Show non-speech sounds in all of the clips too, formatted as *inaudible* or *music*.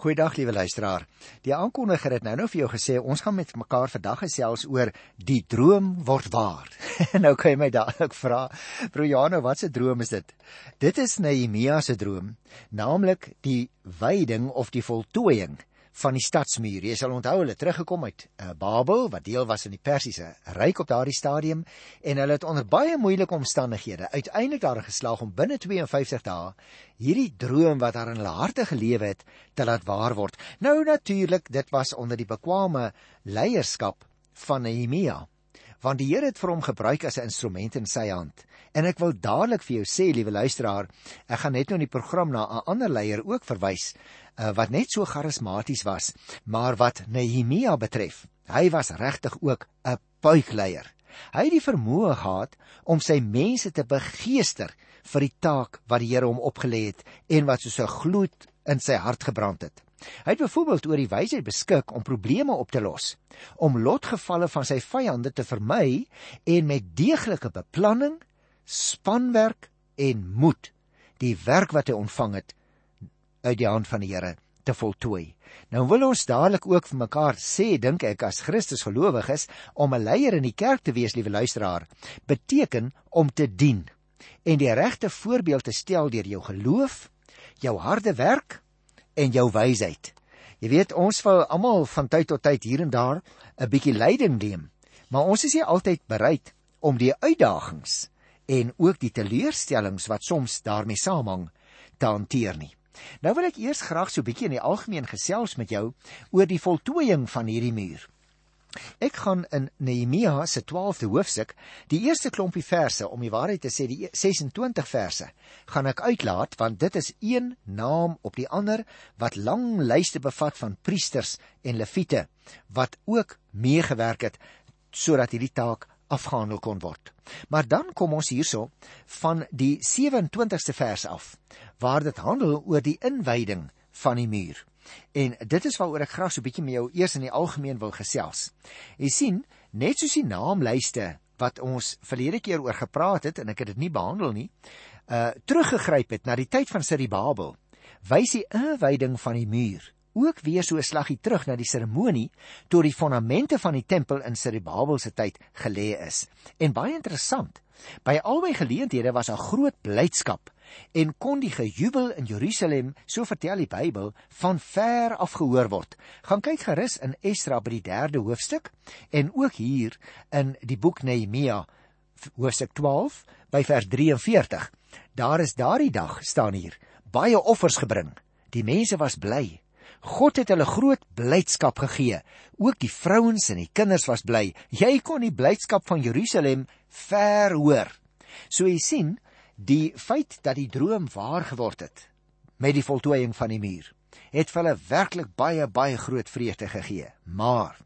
Goeiedag liewe luisteraar. Die aankondiger het nou nou vir jou gesê ons gaan met mekaar vandag gesels oor die droom word waar. *laughs* nou kan jy my dadelik vra, "Bro Jano, wat 'n droom is dit?" Dit is Nehemia se droom, naamlik die wyding of die voltooiing van die stadsmuur. Jy sal onthou hulle teruggekom uit uh, Babel wat deel was in die Persiese ryk op daardie stadium en hulle het onder baie moeilike omstandighede uiteindelik daar geslaag om binne 52 dae hierdie droom wat daar in hulle harte gelewe het te laat waar word. Nou natuurlik, dit was onder die bekwame leierskap van Nehemia want die Here het vir hom gebruik as 'n instrument in sy hand. En ek wil dadelik vir jou sê, liewe luisteraar, ek gaan net nou in die program na 'n ander leier ook verwys uh, wat net so charismaties was, maar wat Nehemia betref, hy was regtig ook 'n puikleier. Hy het die vermoë gehad om sy mense te begeester vir die taak wat die Here hom opgelê het en wat soos 'n gloed in sy hart gebrand het. Hy het byvoorbeeld oor die wysheid beskik om probleme op te los, om lotgevalle van sy vyande te vermy en met deeglike beplanning, spanwerk en moed die werk wat hy ontvang het uit die hand van die Here te voltooi. Nou wil ons dadelik ook vir mekaar sê, dink ek as Christus gelowiges, om 'n leier in die kerk te wees, liewe luisteraar, beteken om te dien en die regte voorbeeld te stel deur jou geloof, jou harde werk en jou wysheid. Jy weet, ons wil almal van tyd tot tyd hier en daar 'n bietjie leiding neem, maar ons is nie altyd bereid om die uitdagings en ook die teleurstellings wat soms daarmee saamhang te hanteer nie. Nou wil ek eers graag so 'n bietjie in die algemeen gesels met jou oor die voltooiing van hierdie muur. Ek gaan in Nehemia se 12de hoofstuk, die eerste klompie verse om die waarheid te sê, die 26 verse, gaan ek uitlaat want dit is een naam op die ander wat lang lyste bevat van priesters en leviete wat ook meegewerk het sodat hierdie taak afgehandel kon word. Maar dan kom ons hierso van die 27ste vers af waar dit handel oor die inwyding van die muur. En dit is waaroor ek graag so 'n bietjie met jou eers in die algemeen wil gesels. Jy sien, net soos die naamlyste wat ons verlede keer oor gepraat het en ek het dit nie behandel nie, uh teruggegryp het na die tyd van Siribabel, wys die inwyding van die muur ook weer so 'n slaggie terug na die seremonie toe die fondamente van die tempel in Siribabel se tyd gelê is. En baie interessant, by albei geleenthede was 'n groot blydskap en kon die gejubel in Jerusalem, so vertel die Bybel, van ver af gehoor word. Gaan kyk gerus in Esdra by die 3de hoofstuk en ook hier in die boek Nehemia hoofstuk 12 by vers 43. Daar is daardie dag staan hier baie offers gebring. Die mense was bly God het hulle groot blydskap gegee. Ook die vrouens en die kinders was bly. Jy kon die blydskap van Jerusalem ver hoor. So jy sien, die feit dat die droom waar geword het met die voltooiing van die muur, het vir hulle werklik baie baie groot vreugde gegee. Maar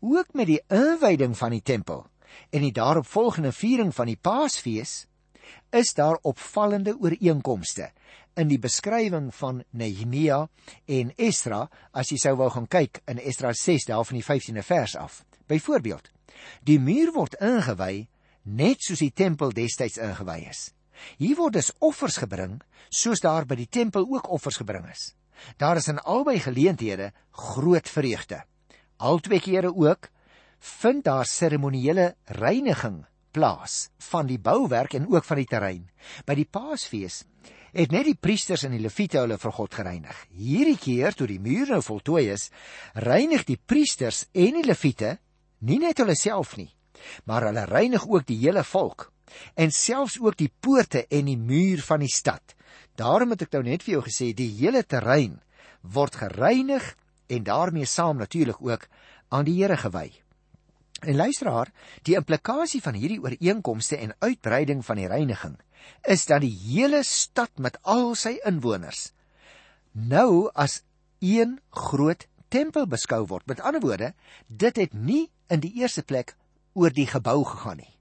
ook met die inwyding van die tempel en die daaropvolgende viering van die Paasfees is daar opvallende ooreenkomste in die beskrywing van Nehemia en Esdra as jy sou wou gaan kyk in Esdra 6 daar van die 15de vers af. Byvoorbeeld, die muur word ingewy net soos die tempel destyds ingewy is. Hier word dus offers gebring soos daar by die tempel ook offers gebring is. Daar is in albei geleenthede groot vreugde. Altwee kere ook vind daar seremonieele reiniging plaas van die bouwerk en ook van die terrein. By die Paasfees het net die priesters en die leviete hulle vir God gereinig. Hierdie keer toe die muur nou voltooi is, reinig die priesters en die leviete nie net hulle self nie, maar hulle reinig ook die hele volk en selfs ook die poorte en die muur van die stad. Daarom het ek nou net vir jou gesê die hele terrein word gereinig en daarmee saam natuurlik ook aan die Here gewy. En luisteraar, die implikasie van hierdie ooreenkomste en uitbreiding van die reiniging is dat die hele stad met al sy inwoners nou as een groot tempel beskou word. Met ander woorde, dit het nie in die eerste plek oor die gebou gegaan nie,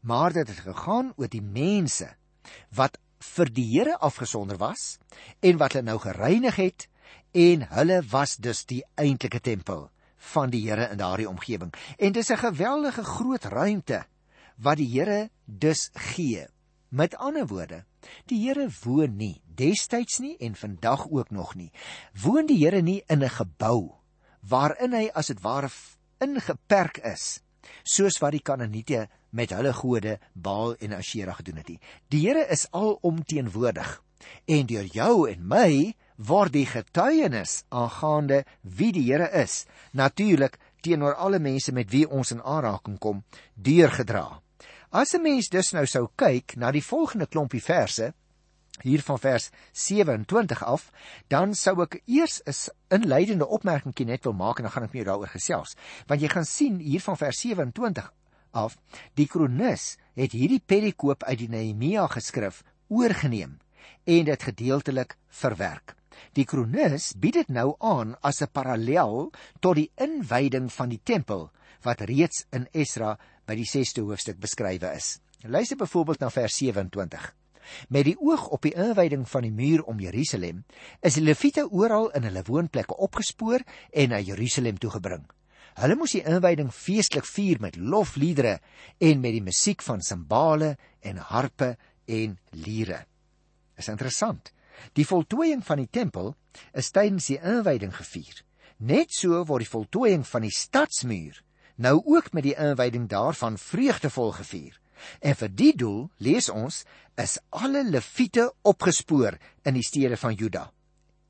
maar dit het gegaan oor die mense wat vir die Here afgesonder was en wat hulle nou gereinig het en hulle was dus die eintlike tempel van die Here in daardie omgewing. En dis 'n geweldige groot ruimte wat die Here dus gee Met ander woorde, die Here woon nie destyds nie en vandag ook nog nie. Woon die Here nie in 'n gebou waarin hy as dit ware ingeperk is, soos wat die Kanaaniete met hulle gode Baal en Asherah gedoen het nie. Die Here is alomteenwoordig en deur jou en my word die getuienis aangaande wie die Here is natuurlik teenoor alle mense met wie ons in aanraking kom deurgedra. As 'n mens dus nou sou kyk na die volgende klompie verse hier van vers 27 af, dan sou ek eers 'n inleidende opmerkingie net wil maak en dan gaan ek meer daaroor gesels. Want jy gaan sien hier van vers 27 af, die kronikus het hierdie perikoop uit die Nehemia geskrif oorgeneem en dit gedeeltelik verwerk. Die kronikus bied dit nou aan as 'n parallel tot die inwyding van die tempel wat reeds in Esra by die 6ste hoofstuk beskrywe is. Luister byvoorbeeld na vers 27. Met die oog op die inwyding van die muur om Jerusalem, is die Lewiete oral in hulle woonplekke opgespoor en na Jerusalem toegebring. Hulle moes die inwyding feestelik vier met lofliedere en met die musiek van simbale en harpe en liere. Is interessant. Die voltooiing van die tempel is tydens die inwyding gevier. Net so word die voltooiing van die stadsmuur nou ook met die inwyding daarvan vreugdevol gevier. En vir die doel, lees ons, is alle leviete opgespoor in die stede van Juda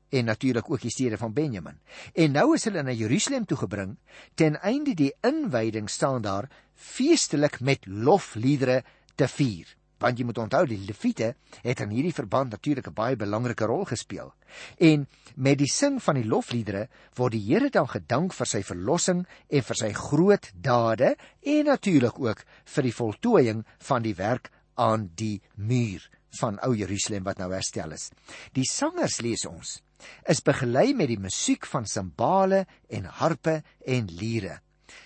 en natuurlik ook die stede van Benjamin. En nou is hulle na Jerusalem toe gebring ten einde die inwyding staan daar feestelik met lofliedere te vier want jy moet onthou die leviete het in hierdie verband natuurlik 'n baie belangrike rol gespeel. En met die sing van die lofliedere word die Here dan gedank vir sy verlossing en vir sy groot dade en natuurlik ook vir die voltooiing van die werk aan die muur van ou Jerusalem wat nou herstel is. Die sangers lees ons is begelei met die musiek van simbale en harpe en liere.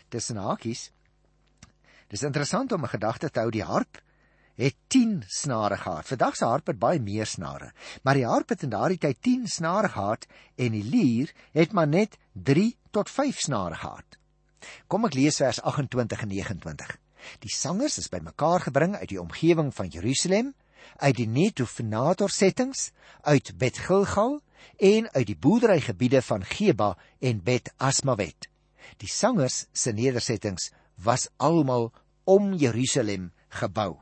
Tussen hakies Dis interessant om 'n gedagte te hou die harp het 10 snare gehad. Vandag se harp het baie meer snare, maar die harp het in daardie tyd 10 snare gehad en die lier het maar net 3 tot 5 snare gehad. Kom ek lees vers 28 en 29. Die sangers is bymekaar gebring uit die omgewing van Jerusalem, uit die Netofenator settings, uit Bet Gilgal en uit die boerderygebiede van Geba en Bet Asmavet. Die sangers se nedersettings was almal om Jerusalem gebou.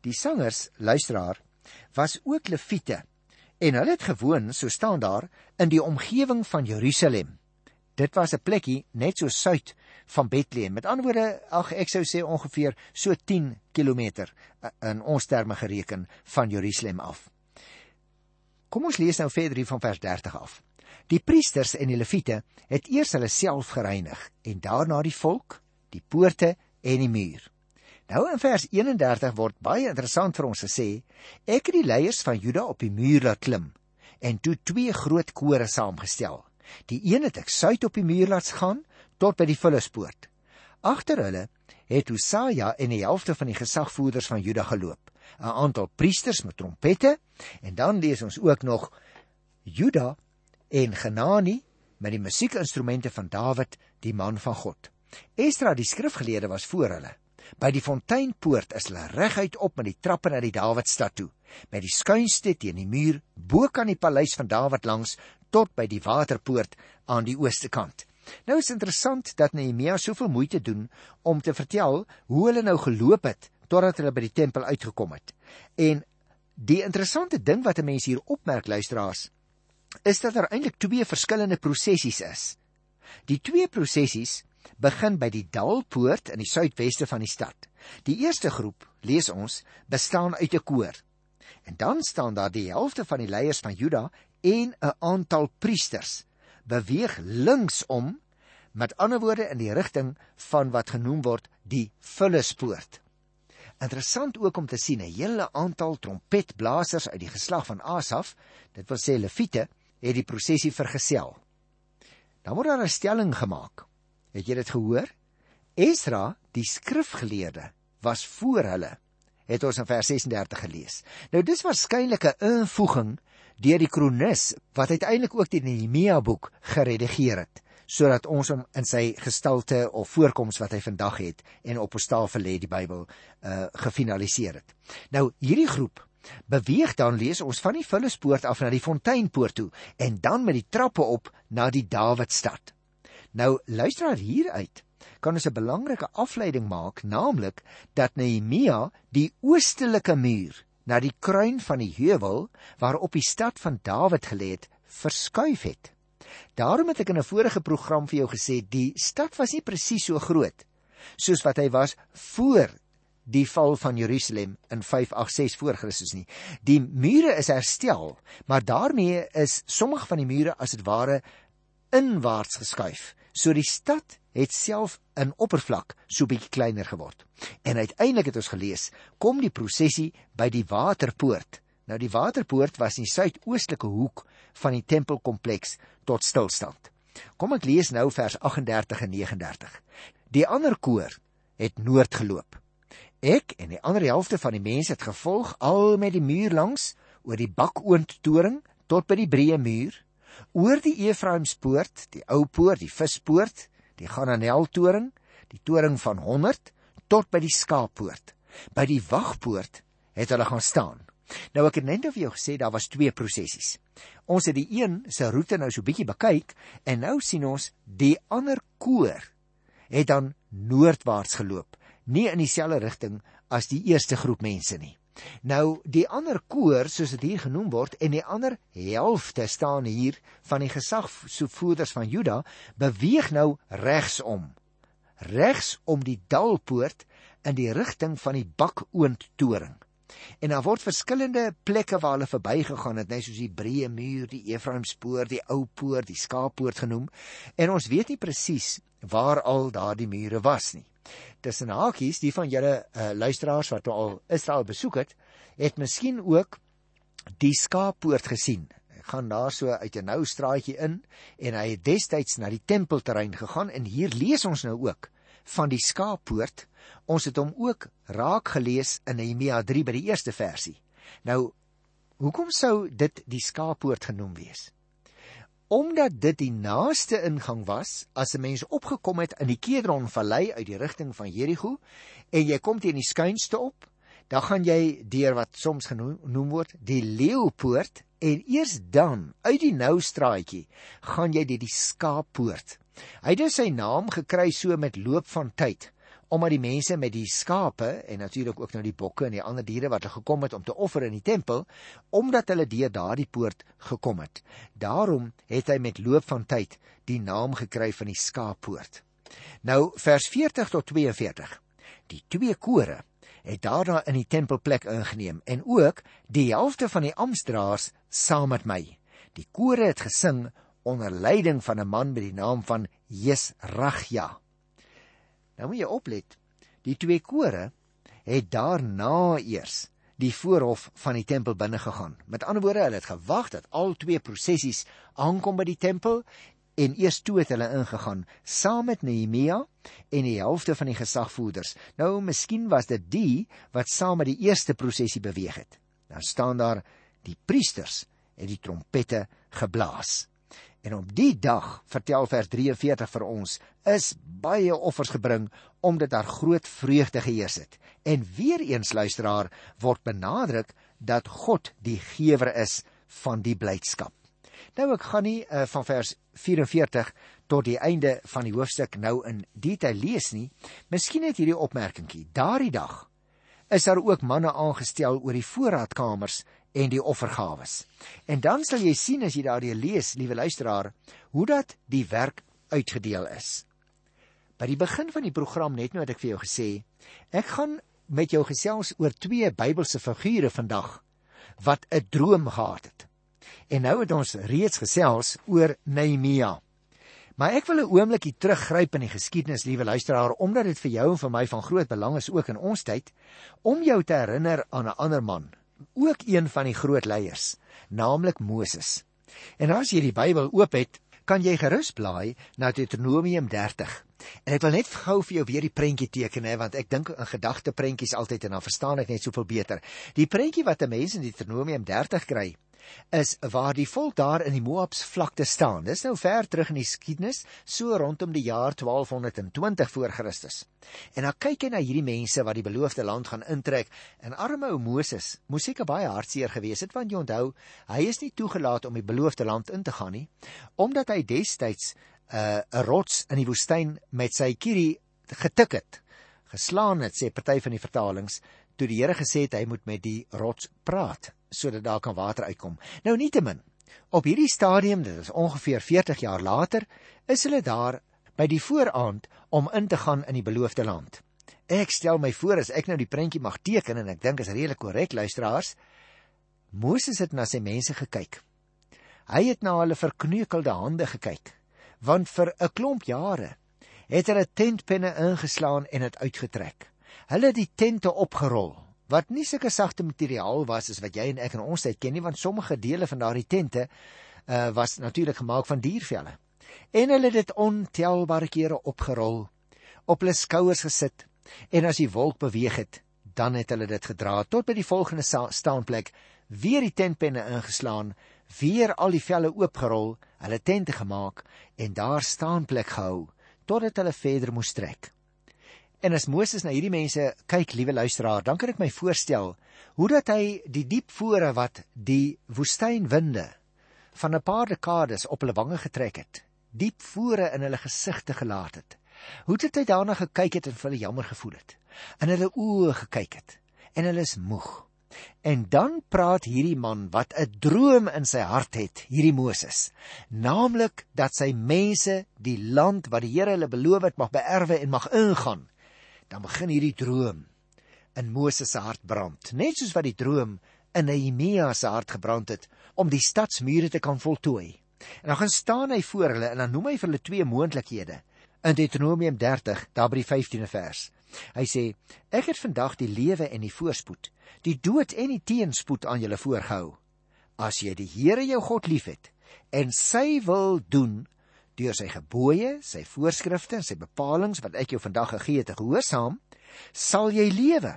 Die sangers, luisteraar, was ook leviete en hulle het gewoon, so staan daar, in die omgewing van Jerusalem. Dit was 'n plekkie net so suid van Bethlehem. Met ander woorde, ag ek sou sê ongeveer so 10 km eh, in ons terme gereken van Jerusalem af. Kom ons lees nou verder hier van vers 30 af. Die priesters en die leviete het eers hulle self gereinig en daarna die volk, die poorte en die muur. Nou in vers 31 word baie interessant vir ons gesê: Ek het die leiers van Juda op die muur laat klim en toe twee groot kore saamgestel. Die een het ek suid op die muur laat gaan tot by die Vullispoort. Agter hulle het Hosaja en die helfte van die gesagvoerders van Juda geloop, 'n aantal priesters met trompette en dan lees ons ook nog Juda en Genani met die musiekinstrumente van Dawid, die man van God. Esdra die skrifgeleerde was voor hulle. By die fonteinpoort is hulle reguit op met die trappe na die Dawidstad toe, met die skuinste teen die muur bo kan die paleis van Dawid langs tot by die waterpoort aan die ooste kant. Nou is interessant dat Nehemia soveel moeite doen om te vertel hoe hulle nou geloop het totdat hulle by die tempel uitgekom het. En die interessante ding wat 'n mens hier opmerk luisteraars, is dat daar eintlik twee verskillende prosessies is. Die twee prosessies begin by die Dalpoort in die suidweste van die stad. Die eerste groep, lees ons, bestaan uit 'n koor. En dan staan daar die helfte van die leiers van Juda en 'n aantal priesters beweeg linksom, met ander woorde in die rigting van wat genoem word die Vullispoort. Interessant ook om te sien 'n hele aantal trompetblasers uit die geslag van Asaf, dit wil sê Lewiete, het die prosesie vergesel. Dan word daar 'n stelling gemaak. Het jy dit gehoor? Esra, die skrifgeleerde, was voor hulle. Het ons in vers 36 gelees. Nou dis waarskynlik 'n invoeging deur die kronikus wat uiteindelik ook die Nehemia boek geredigeer het. sodat ons hom in sy gestalte of voorkoms wat hy vandag het en op ons tafel lê die Bybel uh gefinaliseer het. Nou hierdie groep beweeg dan lees ons van die Vullispoort af na die Fonteinpoort toe en dan met die trappe op na die Dawidstad. Nou luister hieruit kan ons 'n belangrike afleiding maak, naamlik dat Nehemia die oostelike muur na die kruin van die heuwel waarop die stad van Dawid gelê het, verskuif het. Daarom het ek in 'n vorige program vir jou gesê die stad was nie presies so groot soos wat hy was voor die val van Jerusalem in 586 voor Christus nie. Die mure is herstel, maar daarmee is sommige van die mure as dit ware inwaarts geskuif. So die stad het self in oppervlak so bietjie kleiner geword. En uiteindelik het ons gelees, kom die prosesie by die waterpoort. Nou die waterpoort was in die suidoostelike hoek van die tempelkompleks tot stilstand. Kom ek lees nou vers 38 en 39. Die ander koor het noord geloop. Ek en die ander helfte van die mense het gevolg al met die muur langs oor die bakoond toring tot by die breë muur, oor die Efraimspoort, die ou poort, die vispoort, die Gananel toring, die toring van 100 tot by die skaappoort. By die wagpoort het hulle gaan staan. Nou ek het net nou vir jou gesê daar was twee prosessies. Ons het die een se roete nou so bietjie bekyk en nou sien ons die ander koor het dan noordwaarts geloop nie in dieselfde rigting as die eerste groep mense nie. Nou die ander koor soos dit hier genoem word en die ander helfte staan hier van die gesagvoerders van Juda beweeg nou regsom. Regs om die dalpoort in die rigting van die bakoond toring. En daar word verskillende plekke waar hulle verbygegaan het, net soos die breë muur, die Efraimspoort, die ou poort, die skaappoort genoem. En ons weet nie presies waar al daardie mure was nie tussen hakies die van julle uh, luisteraars wat al Israel besoek het, het miskien ook die skaappoort gesien. Hy gaan daar so uit 'n nou straatjie in en hy het destyds na die tempelterrein gegaan en hier lees ons nou ook van die skaappoort. Ons het hom ook raak gelees in Nehemia 3 by die eerste versie. Nou, hoekom sou dit die skaappoort genoem wees? Omdat dit die naaste ingang was as 'n mens opgekom het in die Kedron vallei uit die rigting van Jerigo en jy kom teen die skuinste op, dan gaan jy deur wat soms genoem word die leeupoort en eers dan uit die nou straatjie gaan jy deur die skaappoort. Hy het sy naam gekry so met loop van tyd omdat die mense met die skape en natuurlik ook nou die bokke en die ander diere wat gekom het om te offer in die tempel, omdat hulle deur daardie poort gekom het. Daarom het hy met loop van tyd die naam gekry van die skaappoort. Nou vers 40 tot 42. Die twee kore het daarna in die tempelplek ingeneem en ook die helfte van die amptdraers saam met my. Die kore het gesing onder leiding van 'n man met die naam van Jesragja. Nou moet jy oplet. Die twee kore het daarna eers die voorhof van die tempel binne gegaan. Met ander woorde, hulle het gewag dat al twee prosessies aankom by die tempel en eers toe het hulle ingegaan saam met Nehemia en die helfte van die gesagvoerders. Nou miskien was dit die wat saam met die eerste prosesie beweeg het. Dan staan daar die priesters en die trompette geblaas. En op die dag, vertel vers 43 vir ons, is baie offers gebring omdat daar groot vreugde geheers het. En weer eens luisteraar word benadruk dat God die gewer is van die blydskap. Nou ek gaan nie uh, van vers 44 tot die einde van die hoofstuk nou in detail lees nie. Miskien net hierdie opmerkingie. Daardie dag is daar ook manne aangestel oor die voorraadkamers en die offergawes. En dan sal jy sien as jy daardie lees, liewe luisteraar, hoe dat die werk uitgedeel is. By die begin van die program net nou het ek vir jou gesê, ek gaan met jou gesels oor twee Bybelse figure vandag wat 'n droom gehad het. En nou het ons reeds gesels oor Nehemia. Maar ek wil 'n oombliekie teruggryp in die geskiedenis, liewe luisteraar, omdat dit vir jou en vir my van groot belang is ook in ons tyd, om jou te herinner aan 'n ander man, ook een van die groot leiers, naamlik Moses. En as jy die Bybel oop het, kan jy gerus blaai na Deuteronomium 30. En ek wil net gou vir jou weer die prentjie teken hè, want ek dink in gedagte prentjies altyd en dan verstaan ek net soveel beter. Die prentjie wat 'n mens in Deuteronomium 30 kry, is waar die volk daar in die Moabs vlakte staan. Dis nou ver terug in die geskiedenis, so rondom die jaar 1220 voor Christus. En dan kyk hy na hierdie mense wat die beloofde land gaan intrek. En arme ou Moses moes seker baie hartseer gewees het want jy onthou, hy is nie toegelaat om die beloofde land in te gaan nie, omdat hy destyds 'n uh, 'n rots in die woestyn met sy kierie getik het. Geslaan het sê party van die vertalings toe die Here gesê het hy moet met die rots praat sodat daar kan water uitkom. Nou nietemin, op hierdie stadium, dit is ongeveer 40 jaar later, is hulle daar by die vooraand om in te gaan in die beloofde land. Ek stel my voor as ek nou die prentjie mag teken en ek dink is redelik korrek luisteraars. Moses het na sy mense gekyk. Hy het na hulle verkneukelde hande gekyk, want vir 'n klomp jare het hulle tentpenne ingeslaan en dit uitgetrek. Hulle het die tente opgerol wat nie sulke sagte materiaal was as wat jy en ek in ons tyd ken nie want sommige dele van daardie tente uh, was natuurlik gemaak van diervelle. En hulle het dit ontelbare kere opgerol, op hulle skouers gesit en as die wolk beweeg het, dan het hulle dit gedra tot by die volgende staanplek, weer die tentpenne ingeslaan, weer al die velle oopgerol, hulle tente gemaak en daar staanplek gehou totdat hulle verder moes trek. En as Moses na hierdie mense kyk, liewe luisteraar, dan kan ek my voorstel hoe dat hy die diep fore wat die woestynwinde van 'n paar dekades op hulle wange getrek het, diep fore in hulle gesigte gelaat het. Hoe dit hy daarna gekyk het en vir hulle jammer gevoel het. In hulle oë gekyk het en hulle is moeg. En dan praat hierdie man wat 'n droom in sy hart het, hierdie Moses, naamlik dat sy mense die land wat die Here hulle beloof het mag beerwe en mag ingaan dan begin hierdie droom in Moses se hart brand, net soos wat die droom in Nehemia se hart gebrand het om die stadsmure te kan voltooi. En dan gaan staan hy voor hulle en dan noem hy vir hulle twee moontlikhede in Deuteronomium 30, daar by die 15de vers. Hy sê: "Ek het vandag die lewe en die voorspoed, die dood en die teenspoed aan julle voorgehou. As jy die Here jou God liefhet en sy wil doen deur sy gebooie, sy voorskrifte en sy bepalinge wat ek jou vandag gegee het te gehoorsaam, sal jy lewe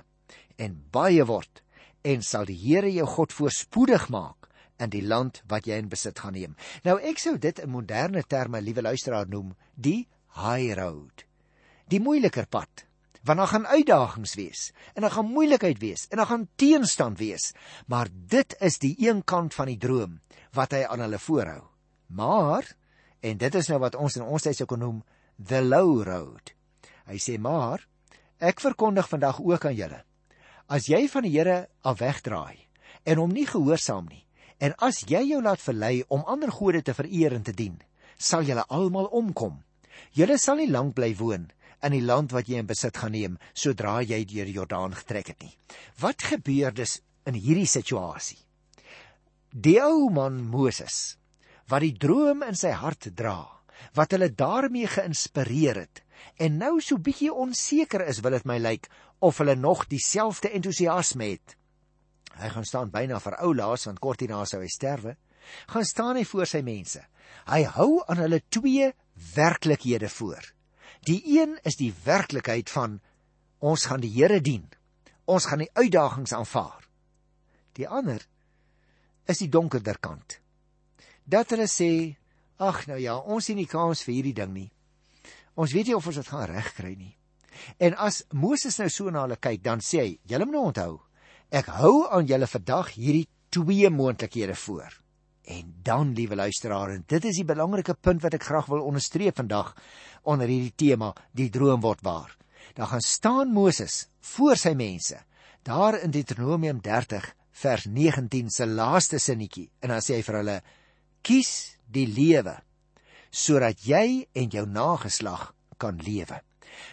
en baie word en sal die Here jou God voorspoedig maak in die land wat jy in besit gaan neem. Nou ek sou dit in moderne terme, liewe luisteraar, noem die high road. Die moeiliker pad. Want daar gaan uitdagings wees en daar gaan moeilikheid wees en daar gaan teenstand wees, maar dit is die een kant van die droom wat hy aan hulle voorhou. Maar En dit is nou wat ons in ons tyd sou kon noem the low road. Hy sê maar ek verkondig vandag ook aan julle. As jy van die Here af wegdraai en hom nie gehoorsaam nie en as jy jou laat verlei om ander gode te vereer en te dien, sal julle almal omkom. Julle sal nie lank bly woon in die land wat jy in besit gaan neem sodra jy deur die Jordaan getrek het nie. Wat gebeur dus in hierdie situasie? Die ou man Moses wat die droom in sy hart dra, wat hulle daarmee geïnspireer het en nou so bietjie onseker is wil dit my lyk of hulle nog dieselfde entoesiasme het. Hy gaan staan byna vir ou laas want kort hierna sou hy sterwe. Gaan staan hy voor sy mense. Hy hou aan hulle twee werklikhede voor. Die een is die werklikheid van ons gaan die Here dien. Ons gaan die uitdagings aanvaar. Die ander is die donkerder kant dat hulle sê, ag nou ja, ons sien nie kans vir hierdie ding nie. Ons weet nie of ons dit gaan regkry nie. En as Moses nou so na hulle kyk, dan sê hy, julle moet nou onthou, ek hou aan julle vandag hierdie twee moontlikhede voor. En dan, liewe luisteraar, en dit is die belangrike punt wat ek graag wil onderstreep vandag onder hierdie tema, die droom word waar. Dan gaan staan Moses voor sy mense, daar in Deuteronomium 30 vers 19 se laaste sinnetjie, en dan sê hy vir hulle, kies die lewe sodat jy en jou nageslag kan lewe.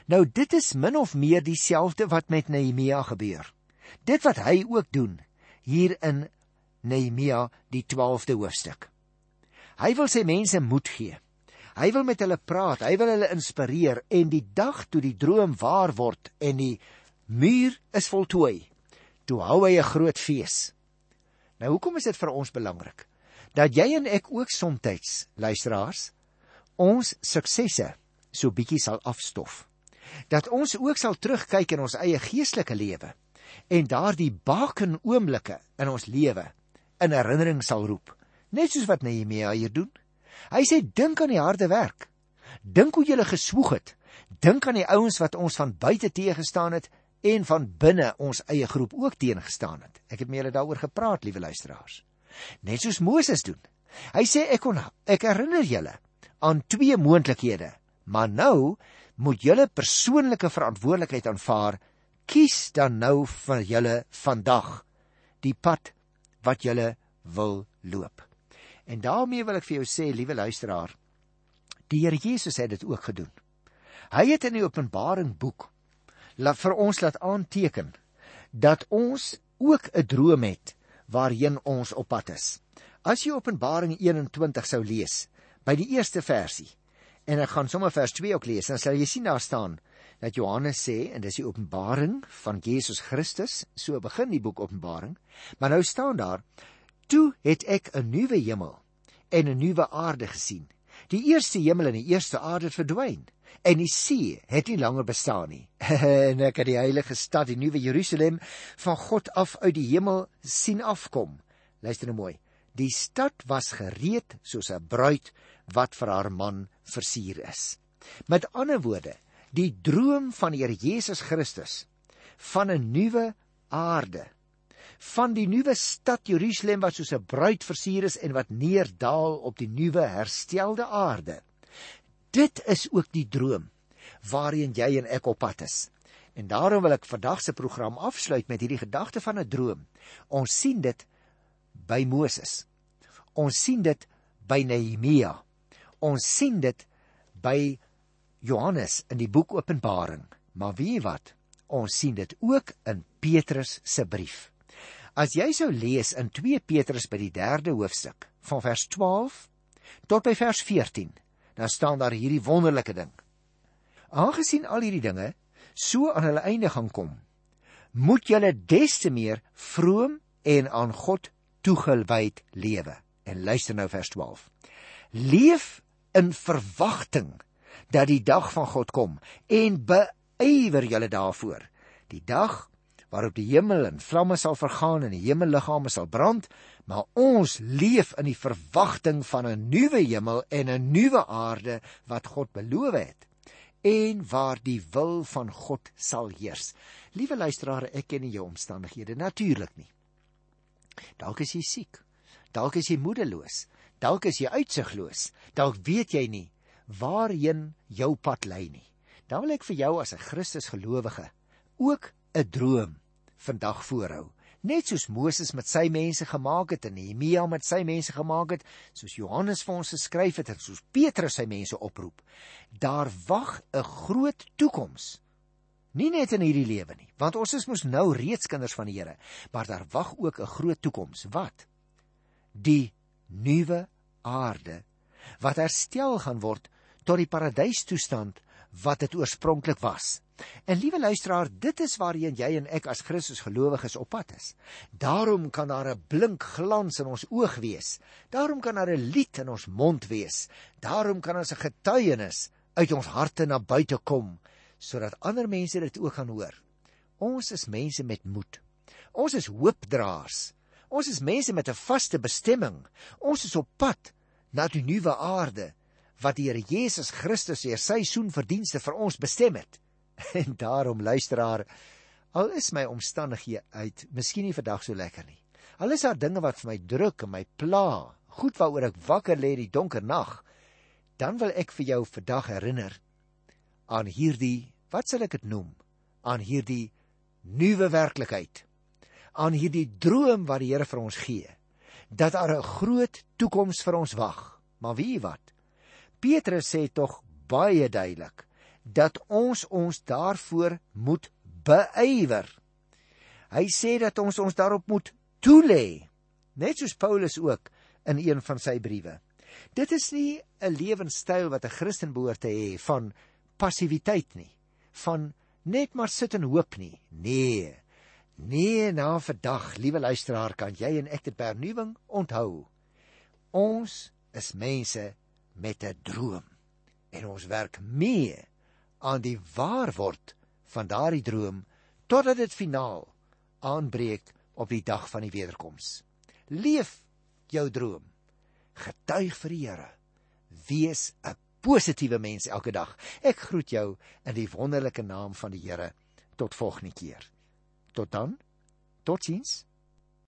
Nou dit is min of meer dieselfde wat met Nehemia gebeur. Dit wat hy ook doen hier in Nehemia die 12de hoofstuk. Hy wil sy mense moed gee. Hy wil met hulle praat, hy wil hulle inspireer en die dag toe die droom waar word en die muur is voltooi, toe hou hy 'n groot fees. Nou hoekom is dit vir ons belangrik? Dat jy en ek ook soms luisteraars ons suksesse so bietjie sal afstof. Dat ons ook sal terugkyk in ons eie geestelike lewe en daardie baken oomblikke in ons lewe in herinnering sal roep, net soos wat Nehemia hier doen. Hy sê dink aan die harde werk. Dink hoe jy geswoeg het. Dink aan die ouens wat ons van buite teëgestaan het en van binne ons eie groep ook teengestaan het. Ek het met julle daaroor gepraat, liewe luisteraars. Net soos Moses doen. Hy sê ek kon ek herinner julle aan twee moontlikhede, maar nou moet julle persoonlike verantwoordelikheid aanvaar. Kies dan nou vir julle vandag die pad wat julle wil loop. En daarmee wil ek vir jou sê, liewe luisteraar, die Here Jesus het dit ook gedoen. Hy het in die Openbaring boek laat vir ons laat aanteken dat ons ook 'n droom het waarheen ons op pad is. As jy Openbaring 21 sou lees by die eerste versie en ek gaan sommer vers 2 ook lees, dan sal jy sien daar staan dat Johannes sê en dis die Openbaring van Jesus Christus, so begin die boek Openbaring, maar nou staan daar Toe het ek 'n nuwe hemel en 'n nuwe aarde gesien. Die eerste hemel en die eerste aarde het verdwyn en die see het nie langer bestaan nie. *laughs* en ek het die heilige stad, die nuwe Jerusalem, van God af uit die hemel sien afkom. Luister nou mooi. Die stad was gereed soos 'n bruid wat vir haar man versier is. Met ander woorde, die droom van die Here Jesus Christus van 'n nuwe aarde van die nuwe stad Jerusalem wat soos 'n bruid versier is en wat neerdaal op die nuwe herstelde aarde. Dit is ook die droom waarheen jy en ek op pad is. En daarom wil ek vandag se program afsluit met hierdie gedagte van 'n droom. Ons sien dit by Moses. Ons sien dit by Nehemia. Ons sien dit by Johannes in die boek Openbaring. Maar weet jy wat? Ons sien dit ook in Petrus se brief. As jy sou lees in 2 Petrus by die 3de hoofstuk van vers 12 tot by vers 14, dan staan daar hierdie wonderlike ding. Aangesien al hierdie dinge so aan hulle einde gaan kom, moet julle des te meer vroom en aan God toegewyd lewe. En luister nou vers 12. Leef in verwagting dat die dag van God kom en beywer julle daarvoor. Die dag waarop die hemel in vlamme sal vergaan en die hemelliggame sal brand, maar ons leef in die verwagting van 'n nuwe hemel en 'n nuwe aarde wat God beloof het en waar die wil van God sal heers. Liewe luisteraar, ek ken nie jou omstandighede natuurlik nie. Dalk is jy siek. Dalk is jy moedeloos. Dalk is jy uitsigloos. Dalk weet jy nie waarheen jou pad lei nie. Dan wil ek vir jou as 'n Christus gelowige ook 'n droom vandag voorhou. Net soos Moses met sy mense gemaak het en Nehemia met sy mense gemaak het, soos Johannes vir ons geskryf het en soos Petrus sy mense oproep. Daar wag 'n groot toekoms. Nie net in hierdie lewe nie, want ons is mos nou reeds kinders van die Here, maar daar wag ook 'n groot toekoms. Wat? Die nuwe aarde wat herstel gaan word tot die paradystoestand wat dit oorspronklik was. En liewe luisteraar, dit is waarheen jy en ek as Christus gelowiges op pad is. Daarom kan daar 'n blink glans in ons oog wees. Daarom kan daar 'n lied in ons mond wees. Daarom kan ons 'n getuienis uit ons harte na buite kom sodat ander mense dit ook gaan hoor. Ons is mense met moed. Ons is hoopdraers. Ons is mense met 'n vaste bestemming. Ons is op pad na die nuwe aarde wat die Here Jesus Christus deur sy soenverdienste vir ons bestem het. *laughs* En daarom luisteraar, al is my omstandighede uit, miskien nie vandag so lekker nie. Al is daar dinge wat vir my druk en my pla, goed waaroor ek wakker lê die donker nag, dan wil ek vir jou vandag herinner aan hierdie, wat sal ek dit noem? Aan hierdie nuwe werklikheid. Aan hierdie droom wat die Here vir ons gee, dat daar 'n groot toekoms vir ons wag. Maar wie wat? Petrus sê tog baie duidelik dat ons ons daarvoor moet beywer. Hy sê dat ons ons daarop moet toelê, net soos Paulus ook in een van sy briewe. Dit is nie 'n lewenstyl wat 'n Christen behoort te hê van passiwiteit nie, van net maar sit en hoop nie. Nee. Nee, na vandag, liewe luisteraar, kan jy en ek dit vernuwing onthou. Ons is mense met 'n droom en ons werk mee aan die waarword van daardie droom totdat dit finaal aanbreek op die dag van die wederkoms. Leef jou droom. Getuig vir die Here. Wees 'n positiewe mens elke dag. Ek groet jou in die wonderlike naam van die Here. Tot volgende keer. Tot dan. Totsiens.